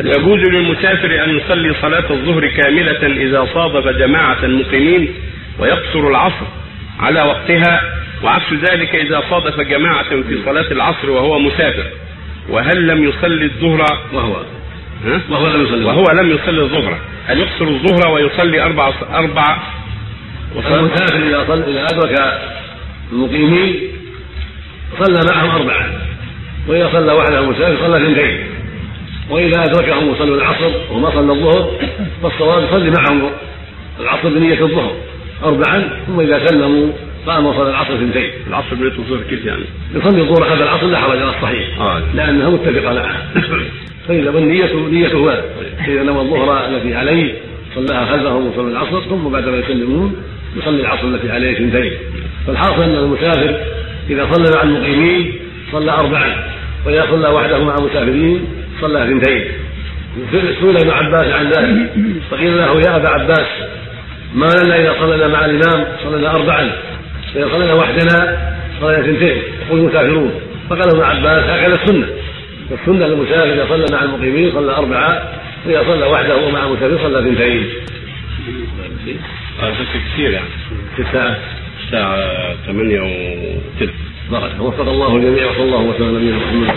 يجوز للمسافر أن يصلي صلاة الظهر كاملة إذا صادف جماعة مقيمين ويقصر العصر على وقتها؟ وعكس ذلك إذا صادف جماعة في صلاة العصر وهو مسافر وهل لم يصلي الظهر؟ وهو ها؟ وهو لم يصلي وهو لم يصلي الظهر. هل يقصر الظهر ويصلي أربع أربع؟ المسافر إذا صل إذا أدرك المقيمين صلى معهم أربعة وإذا صلى وحده المسافر صلى اثنتين. وإذا أدركهم يصلوا العصر وما صلى الظهر فالصواب يصلي معهم العصر بنية الظهر أربعا ثم إذا سلموا قام وصلى العصر اثنتين العصر بنية الظهر كيف يعني؟ يصلي الظهر قبل العصر لا حرج على الصحيح آه. لأنها متفقة معه فإذا والنية نيته واحد إذا نوى الظهر التي عليه صلاها خلفهم وصلى العصر ثم بعد ما يسلمون يصلي العصر التي عليه اثنتين فالحاصل أن المسافر إذا صلى مع المقيمين صلى أربعا وإذا صلى وحده مع المسافرين صلى اثنتين سئل ابن عباس عن ذلك. فقيل له يا أبا عباس ما لنا إذا صلينا مع الإمام؟ صلينا أربعا. فإذا صلينا وحدنا صلينا اثنتين. يقول المسافرون. فقال ابن عباس هكذا السنة. السنة للمسافر إذا صلى مع المقيمين صلى أربعة وإذا صلى وحده ومع المسافر صلى اثنتين. بس كثير يعني. في الساعة الساعة 8 وثلث وفق الله الجميع وصلى الله وسلم على نبينا محمد.